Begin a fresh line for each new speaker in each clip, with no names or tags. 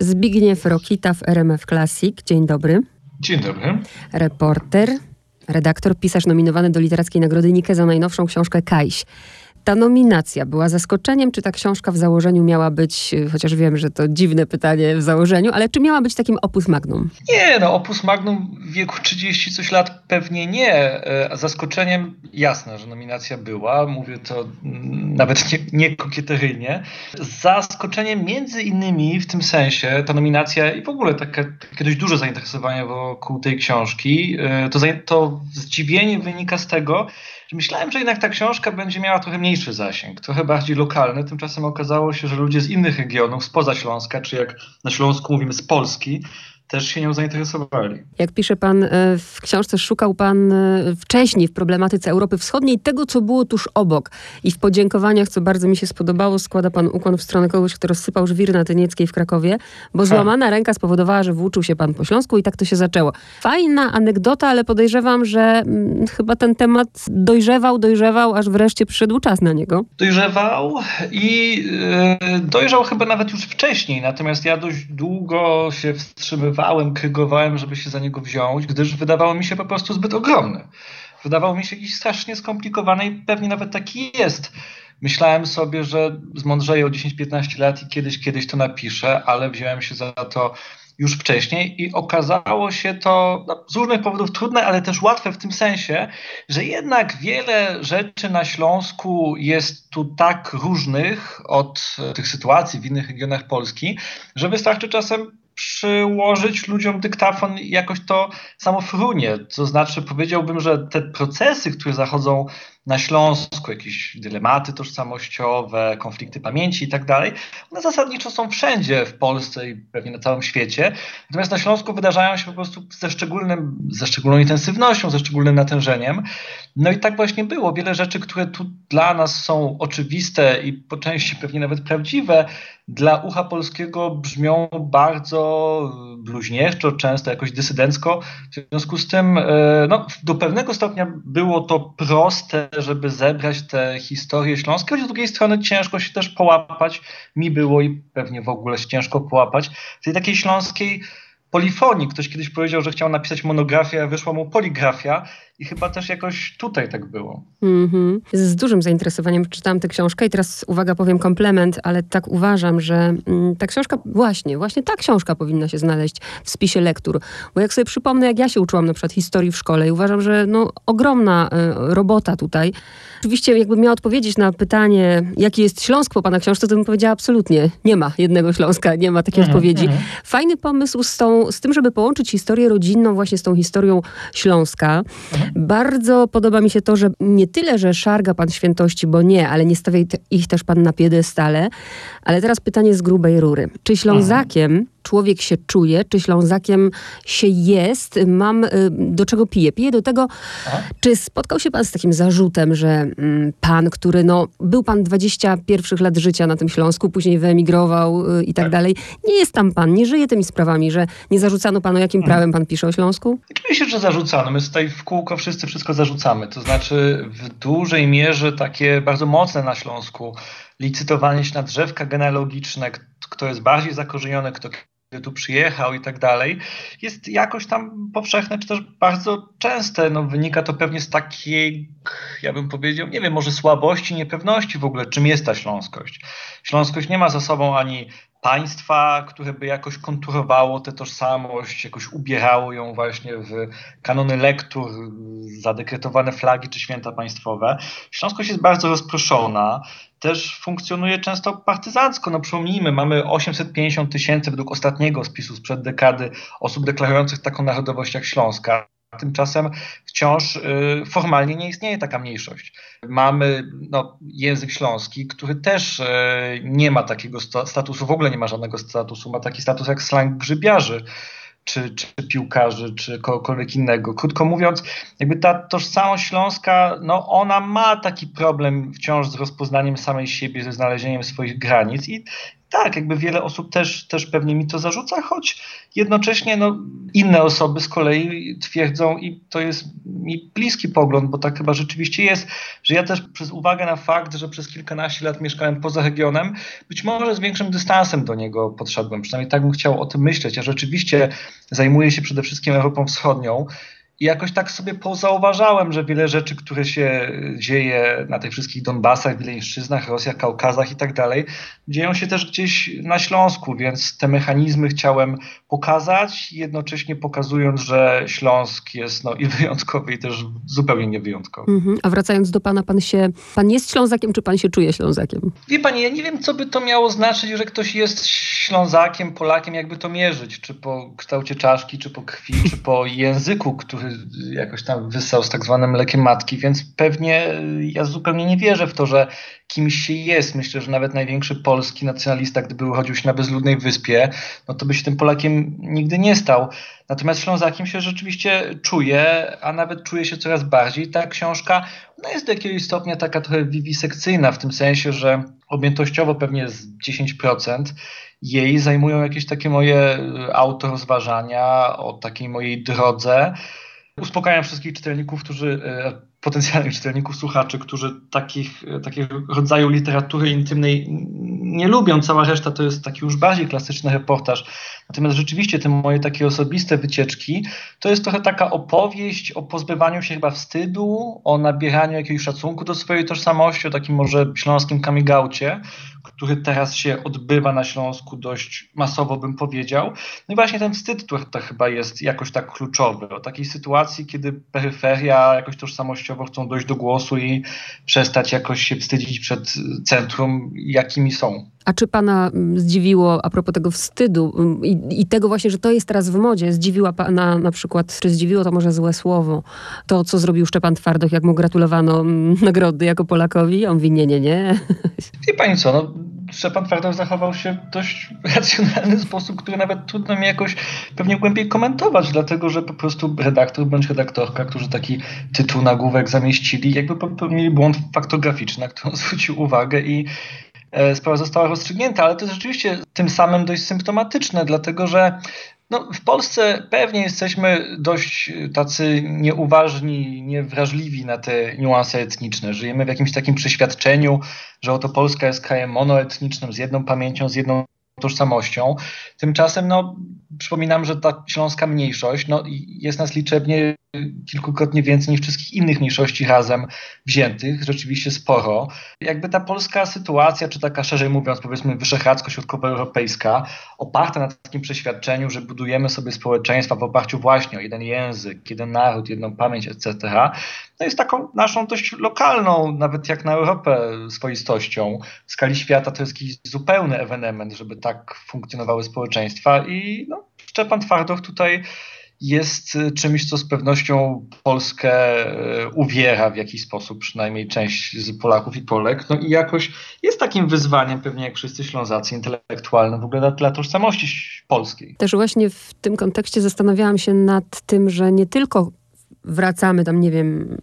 Zbigniew Rokita w RMF Classic. Dzień dobry.
Dzień dobry.
Reporter, redaktor, pisarz nominowany do Literackiej Nagrody Nike za najnowszą książkę Kajś ta nominacja była zaskoczeniem? Czy ta książka w założeniu miała być, chociaż wiem, że to dziwne pytanie w założeniu, ale czy miała być takim opus magnum?
Nie, no opus magnum w wieku 30 coś lat pewnie nie. E, zaskoczeniem jasne, że nominacja była. Mówię to mm, nawet nie, nie kokieteryjnie. Zaskoczeniem między innymi w tym sensie ta nominacja i w ogóle takie, takie dość duże zainteresowanie wokół tej książki, e, to, to zdziwienie wynika z tego, myślałem, że jednak ta książka będzie miała trochę mniejszy zasięg, trochę bardziej lokalny. Tymczasem okazało się, że ludzie z innych regionów, spoza Śląska, czy jak na Śląsku mówimy z Polski, też się nią zainteresowali.
Jak pisze pan e, w książce, szukał pan e, wcześniej w problematyce Europy Wschodniej tego, co było tuż obok. I w podziękowaniach, co bardzo mi się spodobało, składa pan ukłon w stronę kogoś, kto rozsypał żwir na Tynieckiej w Krakowie, bo ha. złamana ręka spowodowała, że włóczył się pan po Śląsku i tak to się zaczęło. Fajna anegdota, ale podejrzewam, że mm, chyba ten temat dojrzewał, dojrzewał, aż wreszcie przyszedł czas na niego.
Dojrzewał i yy, dojrzał chyba nawet już wcześniej, natomiast ja dość długo się wstrzymywałem krygowałem, żeby się za niego wziąć, gdyż wydawało mi się po prostu zbyt ogromny. Wydawało mi się jakiś strasznie skomplikowany i pewnie nawet taki jest. Myślałem sobie, że zmądrzeję o 10-15 lat i kiedyś, kiedyś to napiszę, ale wziąłem się za to już wcześniej i okazało się to no, z różnych powodów trudne, ale też łatwe w tym sensie, że jednak wiele rzeczy na Śląsku jest tu tak różnych od tych sytuacji w innych regionach Polski, że wystarczy czasem przyłożyć ludziom dyktafon i jakoś to samo frunie. To znaczy powiedziałbym, że te procesy, które zachodzą na Śląsku, jakieś dylematy tożsamościowe, konflikty pamięci i tak dalej, one zasadniczo są wszędzie w Polsce i pewnie na całym świecie. Natomiast na Śląsku wydarzają się po prostu ze, szczególnym, ze szczególną intensywnością, ze szczególnym natężeniem. No i tak właśnie było. Wiele rzeczy, które tu dla nas są oczywiste i po części pewnie nawet prawdziwe, dla ucha polskiego brzmią bardzo bluźnierczo, często jakoś dysydencko. W związku z tym e, no, do pewnego stopnia było to proste, żeby zebrać te historie śląskie, choć z drugiej strony ciężko się też połapać. Mi było i pewnie w ogóle się ciężko połapać tej takiej śląskiej polifonii. Ktoś kiedyś powiedział, że chciał napisać monografię, a wyszła mu poligrafia i chyba też jakoś tutaj tak było. Mm-hmm.
Z dużym zainteresowaniem czytałam tę książkę i teraz uwaga, powiem komplement, ale tak uważam, że mm, ta książka, właśnie, właśnie ta książka powinna się znaleźć w spisie lektur. Bo jak sobie przypomnę, jak ja się uczyłam na przykład historii w szkole i uważam, że no, ogromna y, robota tutaj. Oczywiście jakbym miała odpowiedzieć na pytanie, jaki jest Śląsk po pana książce, to bym powiedziała absolutnie, nie ma jednego Śląska, nie ma takiej mm-hmm. odpowiedzi. Mhm. Fajny pomysł z, tą, z tym, żeby połączyć historię rodzinną właśnie z tą historią Śląska. Mhm. Bardzo podoba mi się to, że nie tyle, że szarga pan świętości, bo nie, ale nie stawia ich też pan na piedestale. Ale teraz pytanie z grubej rury. Czy Ślązakiem człowiek się czuje, czy Ślązakiem się jest? Mam, y, do czego pije? Pije do tego, Aha. czy spotkał się pan z takim zarzutem, że mm, pan, który no, był pan 21 lat życia na tym Śląsku, później wyemigrował y, i tak, tak, dalej, nie jest tam pan, nie żyje tymi sprawami, że nie zarzucano panu, jakim hmm. prawem pan pisze o Śląsku?
Oczywiście, że zarzucano. My tutaj w kółko wszyscy wszystko zarzucamy. To znaczy w dużej mierze takie bardzo mocne na Śląsku licytowanie się na drzewka genealogiczne, kto jest bardziej zakorzeniony, kto tu przyjechał i tak dalej, jest jakoś tam powszechne, czy też bardzo częste. No, wynika to pewnie z takiej, ja bym powiedział, nie wiem, może słabości, niepewności w ogóle, czym jest ta śląskość. Śląskość nie ma za sobą ani państwa, które by jakoś konturowało tę tożsamość, jakoś ubierało ją właśnie w kanony lektur, zadekretowane flagi czy święta państwowe. Śląskość jest bardzo rozproszona, też funkcjonuje często partyzancko. No przypomnijmy, mamy 850 tysięcy według ostatniego spisu sprzed dekady osób deklarujących taką narodowość jak Śląska. Tymczasem wciąż y, formalnie nie istnieje taka mniejszość. Mamy no, język śląski, który też y, nie ma takiego statusu, w ogóle nie ma żadnego statusu, ma taki status jak slang grzybiarzy czy, czy piłkarzy, czy kogokolwiek innego. Krótko mówiąc, jakby ta tożsamość śląska, no ona ma taki problem wciąż z rozpoznaniem samej siebie, ze znalezieniem swoich granic i tak, jakby wiele osób też, też pewnie mi to zarzuca, choć jednocześnie no, inne osoby z kolei twierdzą, i to jest mi bliski pogląd, bo tak chyba rzeczywiście jest, że ja też przez uwagę na fakt, że przez kilkanaście lat mieszkałem poza regionem, być może z większym dystansem do niego podszedłem. Przynajmniej tak bym chciał o tym myśleć. Ja rzeczywiście zajmuję się przede wszystkim Europą Wschodnią. I jakoś tak sobie pozauważałem, że wiele rzeczy, które się dzieje na tych wszystkich Donbasach, Wileńszczyznach, Rosjach, Kaukazach i tak dalej, dzieją się też gdzieś na Śląsku, więc te mechanizmy chciałem pokazać, jednocześnie pokazując, że Śląsk jest no, i wyjątkowy, i też zupełnie niewyjątkowy.
Mhm. A wracając do pana, pan się, pan jest Ślązakiem, czy pan się czuje Ślązakiem?
Wie pani, ja nie wiem, co by to miało znaczyć, że ktoś jest Ślązakiem, Polakiem, jakby to mierzyć, czy po kształcie czaszki, czy po krwi, czy po języku, który jakoś tam wyssał z tak zwanym mlekiem matki, więc pewnie ja zupełnie nie wierzę w to, że kimś się jest. Myślę, że nawet największy polski nacjonalista, gdyby uchodził się na bezludnej wyspie, no to by się tym Polakiem nigdy nie stał. Natomiast Ślązakiem się rzeczywiście czuje, a nawet czuje się coraz bardziej. Ta książka ona jest do jakiegoś stopnia taka trochę wiwisekcyjna, w tym sensie, że objętościowo pewnie jest 10%. Jej zajmują jakieś takie moje autorozważania o takiej mojej drodze. Uspokajam wszystkich czytelników, którzy potencjalnych czytelników, słuchaczy, którzy takich, takiego rodzaju literatury intymnej nie lubią. Cała reszta to jest taki już bardziej klasyczny reportaż. Natomiast rzeczywiście te moje takie osobiste wycieczki to jest trochę taka opowieść o pozbywaniu się chyba wstydu, o nabieraniu jakiegoś szacunku do swojej tożsamości, o takim może śląskim kamigaucie, który teraz się odbywa na Śląsku dość masowo, bym powiedział. No i właśnie ten wstyd to, to chyba jest jakoś tak kluczowy. O takiej sytuacji, kiedy peryferia jakoś tożsamościowo chcą dojść do głosu i przestać jakoś się wstydzić przed centrum, jakimi są.
A czy pana mm, zdziwiło, a propos tego wstydu mm, i, i, tego właśnie, że to jest teraz w modzie, zdziwiła pana na przykład, czy zdziwiło to może złe słowo, to co zrobił Szczepan Twardoch, jak mu gratulowano mm, nagrody jako Polakowi? On mówi nie, nie, nie.
Wie pani co, no Szczepan Twardoch zachował się w dość racjonalny sposób, który nawet trudno mi jakoś pewnie głębiej komentować, dlatego że po prostu redaktor bądź redaktorka, którzy taki tytuł nagłówek zamieścili, jakby popełnili błąd faktograficzny, na który zwrócił uwagę i sprawa została rozstrzygnięta, ale to jest rzeczywiście tym samym dość symptomatyczne, dlatego że no, w Polsce pewnie jesteśmy dość tacy nieuważni, niewrażliwi na te niuanse etniczne. Żyjemy w jakimś takim przeświadczeniu, że oto Polska jest krajem monoetnicznym, z jedną pamięcią, z jedną tożsamością. Tymczasem no, przypominam, że ta śląska mniejszość no, jest nas liczebnie kilkukrotnie więcej niż wszystkich innych mniejszości razem wziętych, rzeczywiście sporo. Jakby ta polska sytuacja, czy taka szerzej mówiąc, powiedzmy wyszehradzko-środkowoeuropejska, oparta na takim przeświadczeniu, że budujemy sobie społeczeństwa w oparciu właśnie o jeden język, jeden naród, jedną pamięć, etc., to jest taką naszą dość lokalną, nawet jak na Europę, swoistością. W skali świata to jest jakiś zupełny ewenement, żeby tak funkcjonowały społeczeństwa i no, Szczepan Twardoch tutaj jest y, czymś, co z pewnością Polskę y, uwiera w jakiś sposób, przynajmniej część z Polaków i Polek. No i jakoś jest takim wyzwaniem, pewnie jak wszyscy Ślązacy intelektualne, w ogóle dla, dla tożsamości polskiej.
Też właśnie w tym kontekście zastanawiałam się nad tym, że nie tylko wracamy tam, nie wiem,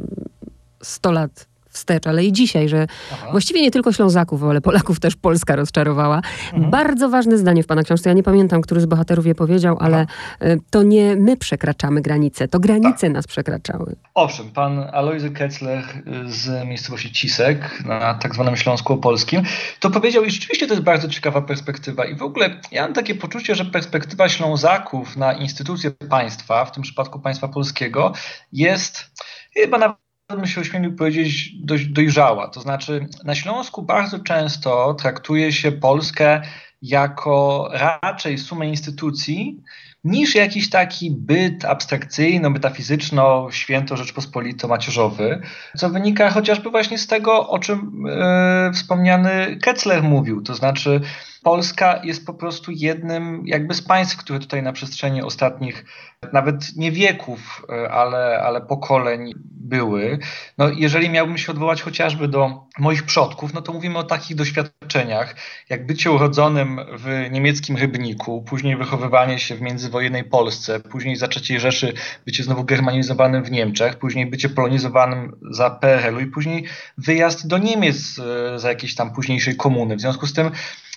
100 lat wstecz, ale i dzisiaj, że Aha. właściwie nie tylko Ślązaków, ale Polaków też Polska rozczarowała. Mhm. Bardzo ważne zdanie w pana książce. Ja nie pamiętam, który z bohaterów je powiedział, ale Aha. to nie my przekraczamy granice, to granice tak. nas przekraczały.
Owszem, pan Alojzy Ketzler z miejscowości Cisek na tak zwanym Śląsku Opolskim to powiedział i rzeczywiście to jest bardzo ciekawa perspektywa i w ogóle ja mam takie poczucie, że perspektywa Ślązaków na instytucje państwa, w tym przypadku państwa polskiego jest chyba nawet bym się ośmielił powiedzieć, dość dojrzała. To znaczy, na Śląsku bardzo często traktuje się Polskę jako raczej sumę instytucji, niż jakiś taki byt abstrakcyjno-metafizyczno święto rzeczpospolito-macierzowy, co wynika chociażby właśnie z tego, o czym e, wspomniany Ketzler mówił, to znaczy Polska jest po prostu jednym jakby z państw, które tutaj na przestrzeni ostatnich nawet nie wieków, e, ale, ale pokoleń były. No, jeżeli miałbym się odwołać chociażby do moich przodków, no to mówimy o takich doświadczeniach, jak bycie urodzonym w niemieckim Rybniku, później wychowywanie się w międzywojennej Polsce, później za III Rzeszy bycie znowu germanizowanym w Niemczech, później bycie polonizowanym za PRL-u i później wyjazd do Niemiec e, za jakiejś tam późniejszej komuny. W związku z tym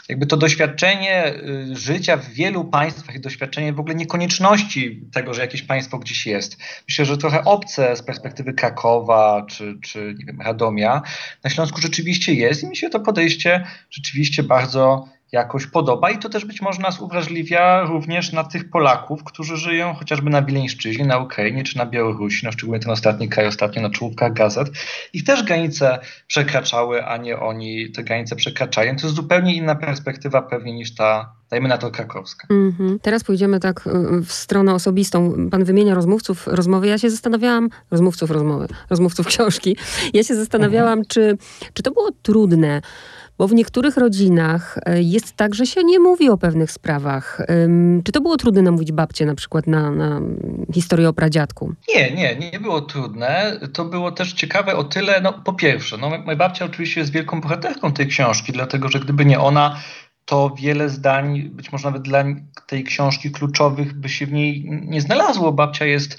jakby to doświadczenie y, życia w wielu państwach i doświadczenie w ogóle niekonieczności tego, że jakieś państwo gdzieś jest. Myślę, że trochę obce z perspektywy Krakowa czy, czy nie wiem, Radomia. Na Śląsku rzeczywiście jest i mi się to podejście rzeczywiście bardzo jakoś podoba i to też być może nas uwrażliwia również na tych Polaków, którzy żyją chociażby na Wileńszczyźnie, na Ukrainie czy na Białorusi, no szczególnie ten ostatni kraj ostatnio na czołówkach gazet. Ich też granice przekraczały, a nie oni te granice przekraczają. To jest zupełnie inna perspektywa pewnie niż ta, dajmy na to krakowska. Mm -hmm.
Teraz pójdziemy tak y, w stronę osobistą. Pan wymienia rozmówców rozmowy. Ja się zastanawiałam, rozmówców rozmowy, rozmówców książki. Ja się zastanawiałam, mhm. czy, czy to było trudne, bo w niektórych rodzinach e, jest tak, że się nie mówi o pewnych sprawach. Czy to było trudne namówić babcię na przykład na, na historię o pradziadku?
Nie, nie, nie było trudne. To było też ciekawe o tyle, no po pierwsze, no, moja babcia oczywiście jest wielką bohaterką tej książki, dlatego że gdyby nie ona, to wiele zdań, być może nawet dla tej książki kluczowych, by się w niej nie znalazło. Babcia jest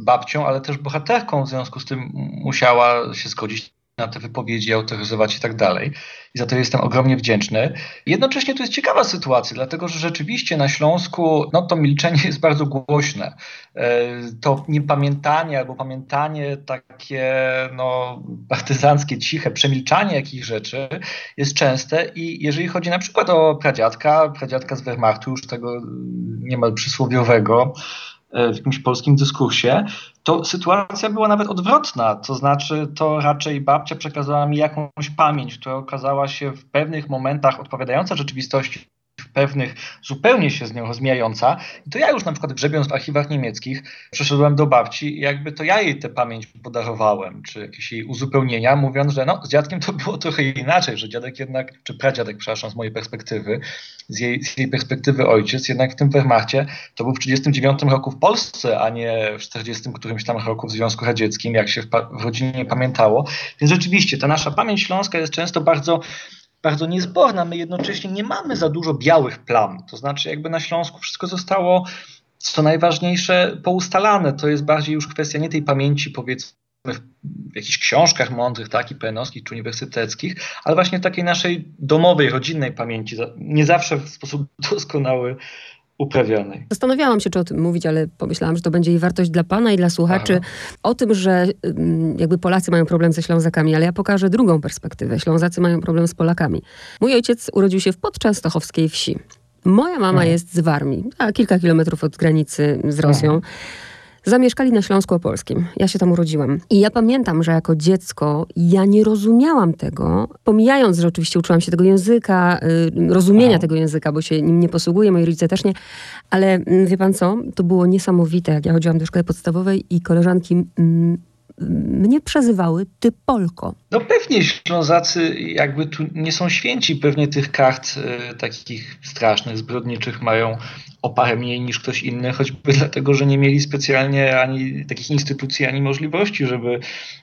babcią, ale też bohaterką, w związku z tym musiała się zgodzić na te wypowiedzi, autoryzować i tak dalej. I za to jestem ogromnie wdzięczny. Jednocześnie to jest ciekawa sytuacja, dlatego że rzeczywiście na Śląsku no, to milczenie jest bardzo głośne. E, to niepamiętanie albo pamiętanie takie no, partyzanckie, ciche, przemilczanie jakichś rzeczy jest częste i jeżeli chodzi na przykład o pradziadka, pradziadka z Wehrmachtu, już tego niemal przysłowiowego, w jakimś polskim dyskursie, to sytuacja była nawet odwrotna. To znaczy, to raczej babcia przekazała mi jakąś pamięć, która okazała się w pewnych momentach odpowiadająca rzeczywistości pewnych zupełnie się z nią rozmijająca. I to ja już na przykład grzebiąc w archiwach niemieckich przeszedłem do babci i jakby to ja jej tę pamięć podarowałem, czy jakieś jej uzupełnienia, mówiąc, że no z dziadkiem to było trochę inaczej, że dziadek jednak, czy pradziadek, przepraszam, z mojej perspektywy, z jej, z jej perspektywy ojciec, jednak w tym Wehrmachcie to był w 1939 roku w Polsce, a nie w 40 którymś tam roku w Związku Radzieckim, jak się w, w rodzinie pamiętało. Więc rzeczywiście ta nasza pamięć śląska jest często bardzo bardzo niezborna. My jednocześnie nie mamy za dużo białych plam. To znaczy, jakby na Śląsku wszystko zostało, co najważniejsze, poustalane. To jest bardziej już kwestia nie tej pamięci, powiedzmy, w jakichś książkach mądrych, tak, i czy uniwersyteckich, ale właśnie takiej naszej domowej, rodzinnej pamięci, nie zawsze w sposób doskonały uprawionej.
Zastanawiałam się, czy o tym mówić, ale pomyślałam, że to będzie i wartość dla pana i dla słuchaczy. Aha. O tym, że jakby Polacy mają problem ze Ślązakami, ale ja pokażę drugą perspektywę. Ślązacy mają problem z Polakami. Mój ojciec urodził się w podczęstochowskiej wsi. Moja mama mhm. jest z Warmii, a kilka kilometrów od granicy z Rosją. Zamieszkali na Śląsku Opolskim. Ja się tam urodziłam. I ja pamiętam, że jako dziecko ja nie rozumiałam tego, pomijając, że oczywiście uczyłam się tego języka, y, rozumienia Aha. tego języka, bo się nim nie posługuję, moi rodzice też nie, ale y, wie pan co? To było niesamowite, jak ja chodziłam do szkoły podstawowej i koleżanki mm, mnie przezywały ty Polko.
No pewnie Ślązacy jakby tu nie są święci, pewnie tych kart y, takich strasznych, zbrodniczych mają o parę mniej niż ktoś inny, choćby dlatego, że nie mieli specjalnie ani takich instytucji, ani możliwości, żeby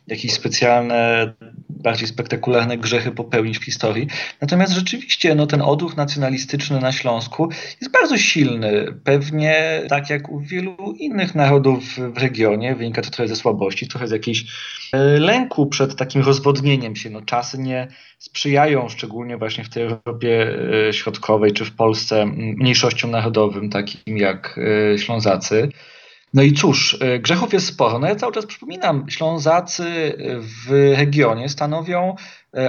jakieś specjalne, bardziej spektakularne grzechy popełnić w historii. Natomiast rzeczywiście no, ten odruch nacjonalistyczny na Śląsku jest bardzo silny. Pewnie tak jak u wielu innych narodów w regionie, wynika to trochę ze słabości, trochę z jakiejś e, lęku przed takim rozwodnieniem się. No, czasy nie sprzyjają, szczególnie właśnie w tej Europie e, Środkowej czy w Polsce, mniejszościom narodowym, takim jak e, Ślązacy. No i cóż, grzechów jest sporo. No ja cały czas przypominam, Ślązacy w regionie stanowią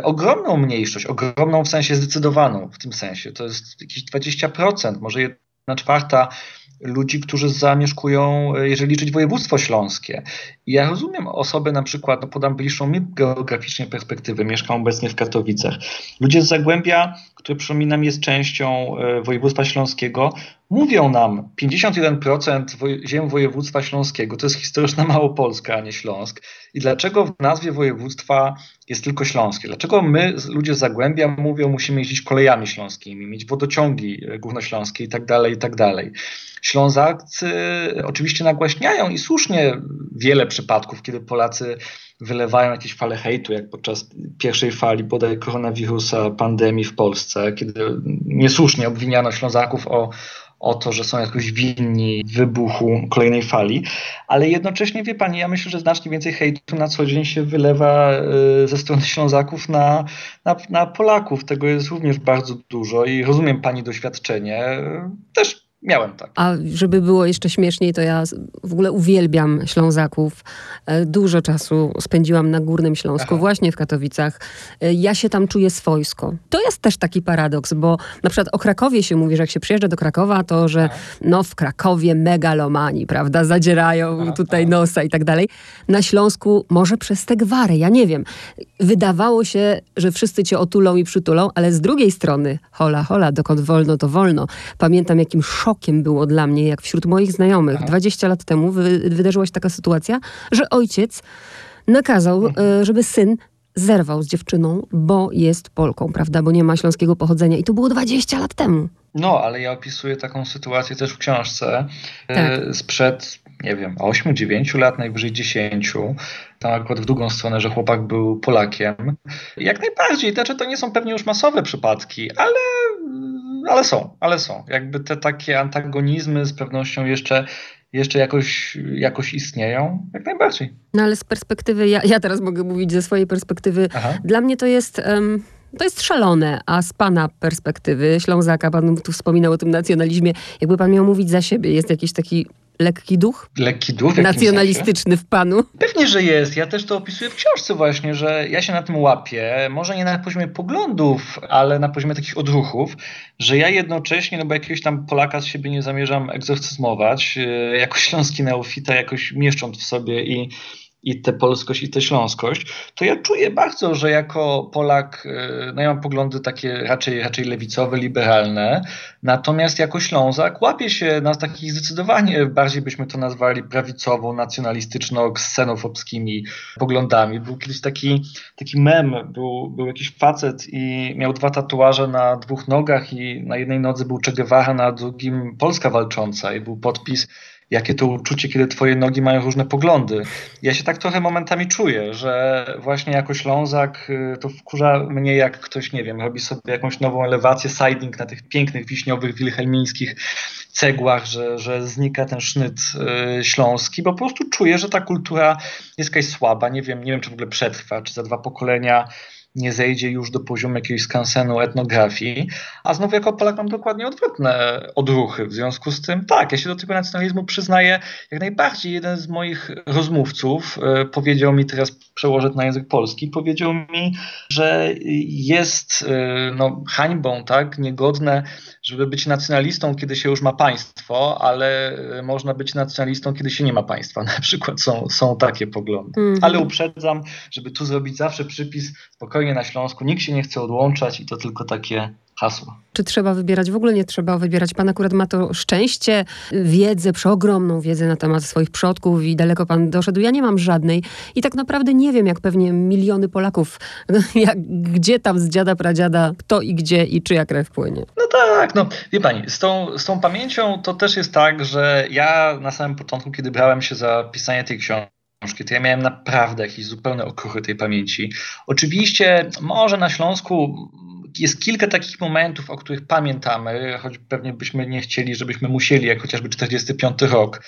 ogromną mniejszość, ogromną w sensie zdecydowaną w tym sensie. To jest jakieś 20%, może jedna czwarta ludzi, którzy zamieszkują, e, jeżeli liczyć województwo śląskie. Ja rozumiem osoby, na przykład, no podam bliższą mi geograficznie perspektywę, mieszkam obecnie w Katowicach. Ludzie z Zagłębia, który przypominam jest częścią e, województwa śląskiego, mówią nam 51% ziem województwa śląskiego to jest historyczna Małopolska, a nie Śląsk. I dlaczego w nazwie województwa jest tylko śląskie? Dlaczego my, ludzie z Zagłębia, mówią, musimy jeździć kolejami śląskimi, mieć wodociągi e, górnośląskie i tak dalej, i tak dalej. Ślązacy oczywiście nagłaśniają i słusznie wiele przypadków, kiedy Polacy wylewają jakieś fale hejtu, jak podczas pierwszej fali bodaj koronawirusa, pandemii w Polsce, kiedy niesłusznie obwiniano Ślązaków o, o to, że są jakoś winni wybuchu kolejnej fali, ale jednocześnie wie pani, ja myślę, że znacznie więcej hejtu na co dzień się wylewa e, ze strony Ślązaków na, na, na Polaków. Tego jest również bardzo dużo i rozumiem pani doświadczenie. Też Miałem tak.
A żeby było jeszcze śmieszniej, to ja w ogóle uwielbiam Ślązaków. E, dużo czasu spędziłam na Górnym Śląsku, Aha. właśnie w Katowicach. E, ja się tam czuję swojsko. To jest też taki paradoks, bo na przykład o Krakowie się mówi, że jak się przyjeżdża do Krakowa, to że no w Krakowie megalomani, prawda, zadzierają Aha, tutaj nosa i tak dalej. Na Śląsku może przez te gwary, ja nie wiem. Wydawało się, że wszyscy cię otulą i przytulą, ale z drugiej strony, hola, hola, dokąd wolno, to wolno. Pamiętam, jakim szokiem szokiem było dla mnie, jak wśród moich znajomych Aha. 20 lat temu wy, wydarzyła się taka sytuacja, że ojciec nakazał, mhm. e, żeby syn zerwał z dziewczyną, bo jest Polką, prawda, bo nie ma śląskiego pochodzenia. I to było 20 lat temu.
No, ale ja opisuję taką sytuację też w książce e, tak. sprzed, nie wiem, 8-9 lat, najwyżej 10. Tam akurat w drugą stronę, że chłopak był Polakiem. Jak najbardziej, znaczy to nie są pewnie już masowe przypadki, ale ale są, ale są. Jakby te takie antagonizmy z pewnością jeszcze, jeszcze jakoś, jakoś istnieją, jak najbardziej.
No ale z perspektywy, ja, ja teraz mogę mówić ze swojej perspektywy, Aha. dla mnie to jest... Um to jest szalone, a z pana perspektywy, Ślązaka, pan tu wspominał o tym nacjonalizmie, jakby pan miał mówić za siebie, jest jakiś taki lekki duch?
Lekki duch?
Nacjonalistyczny w panu?
Pewnie, że jest. Ja też to opisuję w książce właśnie, że ja się na tym łapię, może nie na poziomie poglądów, ale na poziomie takich odruchów, że ja jednocześnie, no bo jakiegoś tam Polaka z siebie nie zamierzam egzorcyzmować, e, jako śląski neofita jakoś mieszcząc w sobie i i tę polskość, i tę śląskość, to ja czuję bardzo, że jako Polak, e, no ja mam poglądy takie raczej, raczej lewicowe, liberalne, natomiast jako Ślązak łapię się na takich zdecydowanie, bardziej byśmy to nazwali prawicową, nacjonalistyczno-ksenofobskimi poglądami. Był kiedyś taki, taki mem, był, był jakiś facet i miał dwa tatuaże na dwóch nogach i na jednej nodze był Che Guevara, na drugim Polska walcząca i był podpis jakie to uczucie, kiedy twoje nogi mają różne poglądy. Ja się tak trochę momentami czuję, że właśnie jako Ślązak y, to wkurza mnie, jak ktoś, nie wiem, robi sobie jakąś nową elewację, siding na tych pięknych, wiśniowych, wilhelmińskich cegłach, że, że znika ten sznyt y, śląski, bo po prostu czuję, że ta kultura jest jakaś słaba, nie wiem, nie wiem, czy w ogóle przetrwa, czy za dwa pokolenia nie zejdzie już do poziomu jakiegoś skansenu etnografii, a znowu jako Polak mam dokładnie odwrotne odruchy. W związku z tym, tak, ja się do tego nacjonalizmu przyznaję jak najbardziej. Jeden z moich rozmówców y, powiedział mi, teraz przełożę na język polski, powiedział mi, że jest y, no, hańbą, tak, niegodne, żeby być nacjonalistą, kiedy się już ma państwo, ale y, można być nacjonalistą, kiedy się nie ma państwa. Na przykład są, są takie poglądy. Mm -hmm. Ale uprzedzam, żeby tu zrobić zawsze przypis spokojnie spokojnie na Śląsku, nikt się nie chce odłączać i to tylko takie hasło.
Czy trzeba wybierać? W ogóle nie trzeba wybierać. Pan akurat ma to szczęście, wiedzę, przeogromną wiedzę na temat swoich przodków i daleko pan doszedł. Ja nie mam żadnej i tak naprawdę nie wiem, jak pewnie miliony Polaków, jak, gdzie tam z dziada, pradziada, kto i gdzie i czyja krew płynie.
No tak, no wie pani, z tą, z tą pamięcią to też jest tak, że ja na samym początku, kiedy brałem się za pisanie tej książki, książki, to ja miałem naprawdę jakieś zupełne okruchy tej pamięci. Oczywiście może na Śląsku jest kilka takich momentów, o których pamiętamy, choć pewnie byśmy nie chcieli, żebyśmy musieli, jak chociażby 45 rok,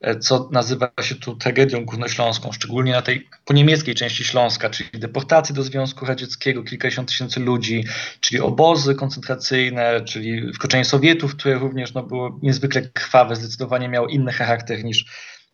e, co nazywa się tu tragedią górnośląską, szczególnie na tej po niemieckiej części Śląska, czyli deportacje do Związku Radzieckiego, kilkadziesiąt tysięcy ludzi, czyli obozy koncentracyjne, czyli wkroczenie Sowietów, które również no, było niezwykle krwawe, zdecydowanie miało inny charakter niż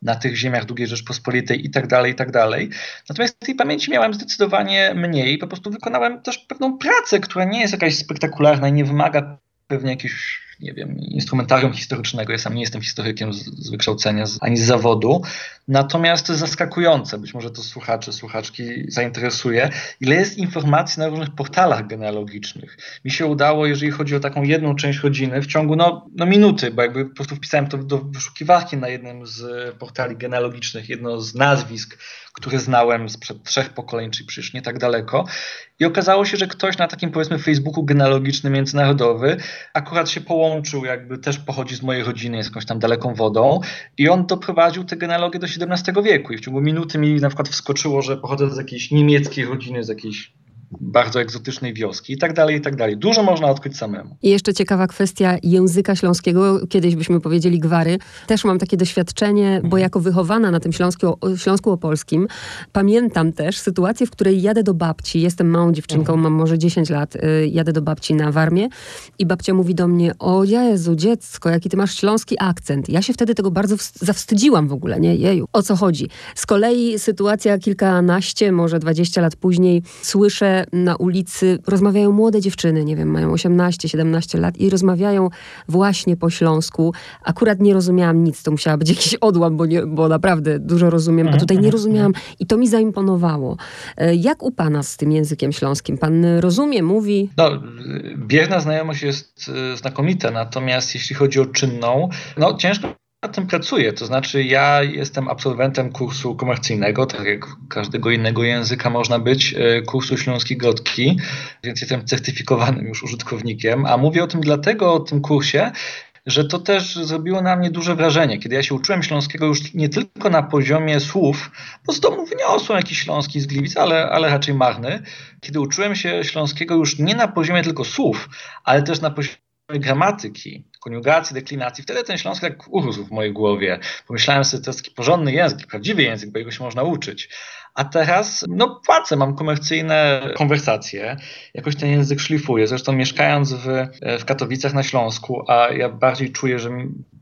na tych ziemiach II Rzeczpospolitej i tak dalej, i tak dalej. Natomiast tej pamięci miałem zdecydowanie mniej. Po prostu wykonałem też pewną pracę, która nie jest jakaś spektakularna i nie wymaga pewnie jakichś nie wiem, instrumentarium historycznego. Ja sam nie jestem historykiem z, z wykształcenia z, ani z zawodu. Natomiast to jest zaskakujące, być może to słuchacze, słuchaczki zainteresuje, ile jest informacji na różnych portalach genealogicznych. Mi się udało, jeżeli chodzi o taką jedną część rodziny, w ciągu no, no minuty, bo jakby po prostu wpisałem to do wyszukiwarki na jednym z portali genealogicznych, jedno z nazwisk, które znałem sprzed trzech pokoleń, czyli przecież nie tak daleko. I okazało się, że ktoś na takim powiedzmy Facebooku genealogicznym międzynarodowy akurat się połączył, jakby też pochodzi z mojej rodziny, jest jakąś tam daleką wodą i on doprowadził tę genealogię do XVII wieku i w ciągu minuty mi na przykład wskoczyło, że pochodzę z jakiejś niemieckiej rodziny, z jakiejś bardzo egzotycznej wioski i tak dalej, i tak dalej. Dużo można odkryć samemu.
I jeszcze ciekawa kwestia języka śląskiego, kiedyś byśmy powiedzieli gwary. Też mam takie doświadczenie, bo jako wychowana na tym Śląsku, Śląsku Opolskim, pamiętam też sytuację, w której jadę do babci, jestem małą dziewczynką, mam może 10 lat, y, jadę do babci na Warmię i babcia mówi do mnie, o Jezu, dziecko, jaki ty masz śląski akcent. Ja się wtedy tego bardzo wst- zawstydziłam w ogóle, nie? Jeju, o co chodzi? Z kolei sytuacja kilkanaście, może 20 lat później, słyszę na ulicy, rozmawiają młode dziewczyny, nie wiem, mają 18, 17 lat i rozmawiają właśnie po śląsku. Akurat nie rozumiałam nic, to musiała być jakiś odłam, bo, nie, bo naprawdę dużo rozumiem, a tutaj nie rozumiałam i to mi zaimponowało. E, Jak u pana z tym językiem śląskim? Pan rozumie, mówi?
No, bierna znajomość jest y, znakomita, natomiast jeśli chodzi o czynną, no ciężko nad tym pracuję. To znaczy, ja jestem absolwentem kursu komercyjnego, tak jak każdego innego języka można być, y, kursu Śląskiej Gotki, więc jestem certyfikowanym już użytkownikiem. A mówię o tym dlatego, o tym kursie, że to też zrobiło na mnie duże wrażenie. Kiedy ja się uczyłem śląskiego już nie tylko na poziomie słów, bo z domu wyniosłem jakiś śląski z Gliwic, ale, ale raczej marny. Kiedy uczyłem się śląskiego już nie na poziomie tylko słów, ale też na poziomie gramatyki, koniugacji, deklinacji, wtedy ten śląski tak urósł w mojej głowie. Pomyślałem sobie, to jest taki porządny język, prawdziwy język, bo jego się można uczyć. A teraz, no płacę, mam komercyjne konwersacje, jakoś ten język szlifuję. Zresztą mieszkając w, w Katowicach na Śląsku, a ja bardziej czuję, że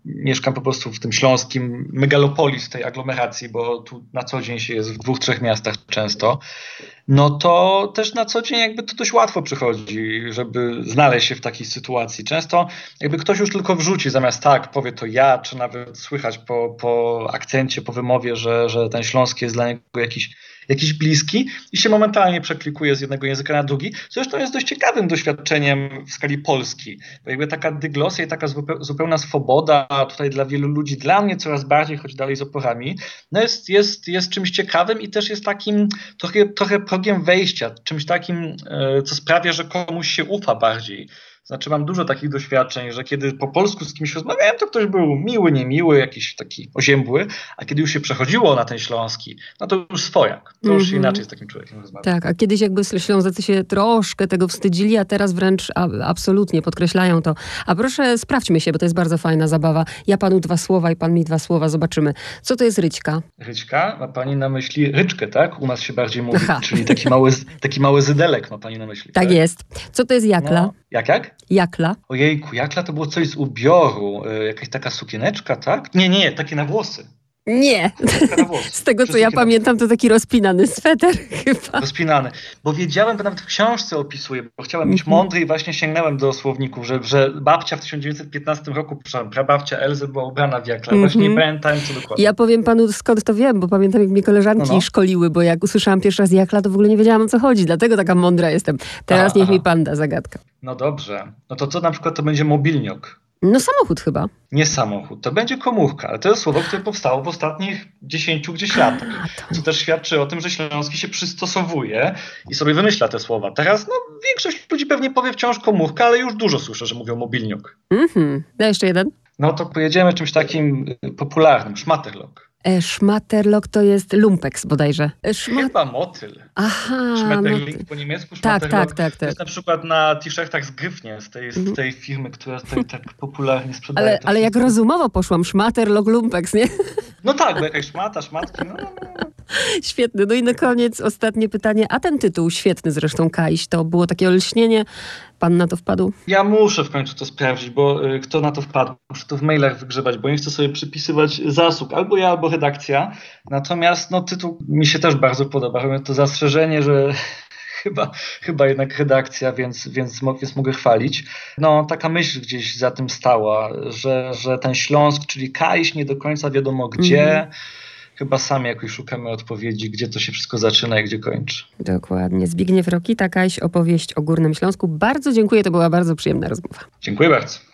mieszkam po prostu w tym śląskim megalopolis tej aglomeracji, bo tu na co dzień się jest w dwóch, trzech miastach często, no to też na co dzień jakby to dość łatwo przychodzi, żeby znaleźć się w takiej sytuacji. Często jakby ktoś już tylko wrzuci, zamiast tak, powie to ja, czy nawet słychać po, po akcencie, po wymowie, że, że ten śląski jest dla niego jakiś jakiś bliski i się momentalnie przeklikuje z jednego języka na drugi. Zresztą jest dość ciekawym doświadczeniem w skali Polski, bo jakby taka dyglosja i taka zupełna swoboda tutaj dla wielu ludzi, dla mnie coraz bardziej, choć dalej z oporami, no jest, jest, jest czymś ciekawym i też jest takim trochę, trochę progiem wejścia, czymś takim, co sprawia, że komuś się ufa bardziej. Znaczy mam dużo takich doświadczeń, że kiedy po polsku z kimś rozmawiałem, to ktoś był miły, niemiły, jakiś taki oziębły, a kiedy już się przechodziło na ten śląski, no to już swojak. To już mm-hmm. inaczej z takim człowiekiem rozmawiać.
Tak, a kiedyś jakby Ślązacy się troszkę tego wstydzili, a teraz wręcz absolutnie podkreślają to. A proszę sprawdźmy się, bo to jest bardzo fajna zabawa. Ja panu dwa słowa i pan mi dwa słowa, zobaczymy. Co to jest ryćka?
Ryćka? Ma pani na myśli ryczkę, tak? U nas się bardziej mówi, Aha. czyli taki mały, taki mały zydelek ma pani na myśli.
Tak, tak? jest. Co to jest jakla? No,
jak, jak?
Jakla.
Ojejku, jakla to było coś z ubioru, y, jakaś taka sukieneczka, tak? Nie, nie, takie na włosy.
Nie. Z tego, co ja pamiętam, to taki rozpinany sweter chyba.
Rozpinany. Bo wiedziałem, bo nawet w książce opisuję, bo chciałem być mądry i właśnie sięgnąłem do słowników, że, że babcia w 1915 roku, prababcia Elzy była ubrana w jakle. Właśnie nie pamiętałem, co dokładnie.
Ja powiem panu, skąd to wiem, bo pamiętam, jak mnie koleżanki no, no. szkoliły, bo jak usłyszałam pierwszy raz jakla, to w ogóle nie wiedziałam, o co chodzi. Dlatego taka mądra jestem. Teraz A, niech aha. mi pan da zagadka.
No dobrze. No to co na przykład to będzie mobilniok?
No samochód chyba.
Nie samochód, to będzie komórka, ale to jest słowo, które powstało w ostatnich 10 gdzieś latach, co też świadczy o tym, że Śląski się przystosowuje i sobie wymyśla te słowa. Teraz no, większość ludzi pewnie powie wciąż komórka, ale już dużo słyszę, że mówią mobilniok.
Mhm. Da jeszcze jeden.
No to pojedziemy czymś takim popularnym, szmaterlok.
E, szmaterlok to jest lumpeks bodajże.
E, szmat... Chyba motyl.
Aha.
No... po niemiecku.
Tak, tak, tak, tak.
To jest na przykład na t-shirtach z Gryfnie, z tej, z mhm. tej firmy, która tutaj tak popularnie sprzedaje.
Ale, ale jak rozumowo poszłam, szmaterlok, lumpeks, nie?
No tak, bo jakaś szmata, szmatki, no, no, no.
Świetny. No i na koniec ostatnie pytanie. A ten tytuł, świetny zresztą, Kaiś, to było takie olśnienie. Pan na to wpadł?
Ja muszę w końcu to sprawdzić, bo y, kto na to wpadł? Muszę to w mailach wygrzebać, bo nie chcę sobie przypisywać zasług. Albo ja, albo redakcja. Natomiast no, tytuł mi się też bardzo podoba. To zastrzeżenie, że chyba, chyba jednak redakcja, więc, więc, więc mogę chwalić. No, taka myśl gdzieś za tym stała, że, że ten Śląsk, czyli Kaiś, nie do końca wiadomo gdzie. Mm chyba sami jakoś szukamy odpowiedzi, gdzie to się wszystko zaczyna i gdzie kończy.
Dokładnie. Zbigniew Rokita, Kaś, opowieść o Górnym Śląsku. Bardzo dziękuję, to była bardzo przyjemna rozmowa.
Dziękuję bardzo.